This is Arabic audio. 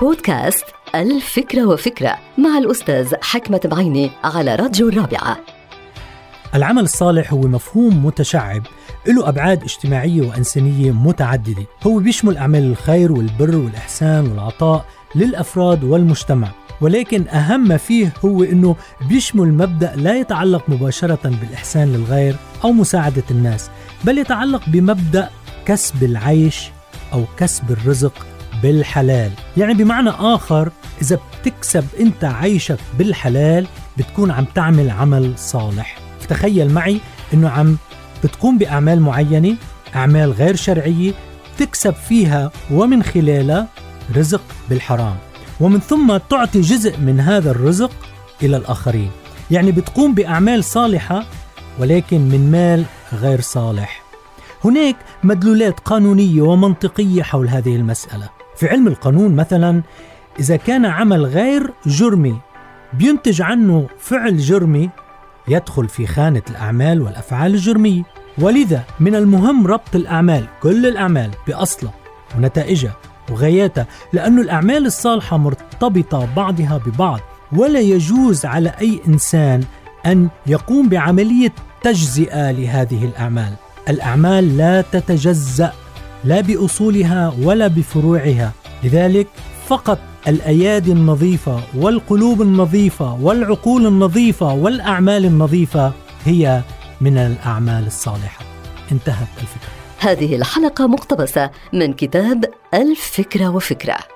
بودكاست الفكرة وفكرة مع الأستاذ حكمة بعيني على راديو الرابعة. العمل الصالح هو مفهوم متشعب له أبعاد اجتماعية وإنسانية متعددة. هو بيشمل أعمال الخير والبر والإحسان والعطاء للأفراد والمجتمع. ولكن أهم ما فيه هو أنه بيشمل مبدأ لا يتعلق مباشرة بالإحسان للغير أو مساعدة الناس بل يتعلق بمبدأ كسب العيش أو كسب الرزق بالحلال. يعني بمعنى آخر إذا بتكسب أنت عيشك بالحلال بتكون عم تعمل عمل صالح. تخيل معي أنه عم بتقوم بأعمال معينة أعمال غير شرعية تكسب فيها ومن خلالها رزق بالحرام. ومن ثم تعطي جزء من هذا الرزق إلى الآخرين. يعني بتقوم بأعمال صالحة ولكن من مال غير صالح. هناك مدلولات قانونية ومنطقية حول هذه المسألة. في علم القانون مثلا إذا كان عمل غير جرمي بينتج عنه فعل جرمي يدخل في خانة الأعمال والأفعال الجرمية. ولذا من المهم ربط الأعمال كل الأعمال بأصلها ونتائجها وغاياتها لأن الأعمال الصالحة مرتبطة بعضها ببعض. ولا يجوز على أي إنسان أن يقوم بعملية تجزئة لهذه الأعمال. الأعمال لا تتجزأ. لا بأصولها ولا بفروعها. لذلك فقط الأيادي النظيفة والقلوب النظيفة والعقول النظيفة والأعمال النظيفة هي من الأعمال الصالحة. انتهت الفكرة. هذه الحلقة مقتبسة من كتاب الفكرة وفكرة.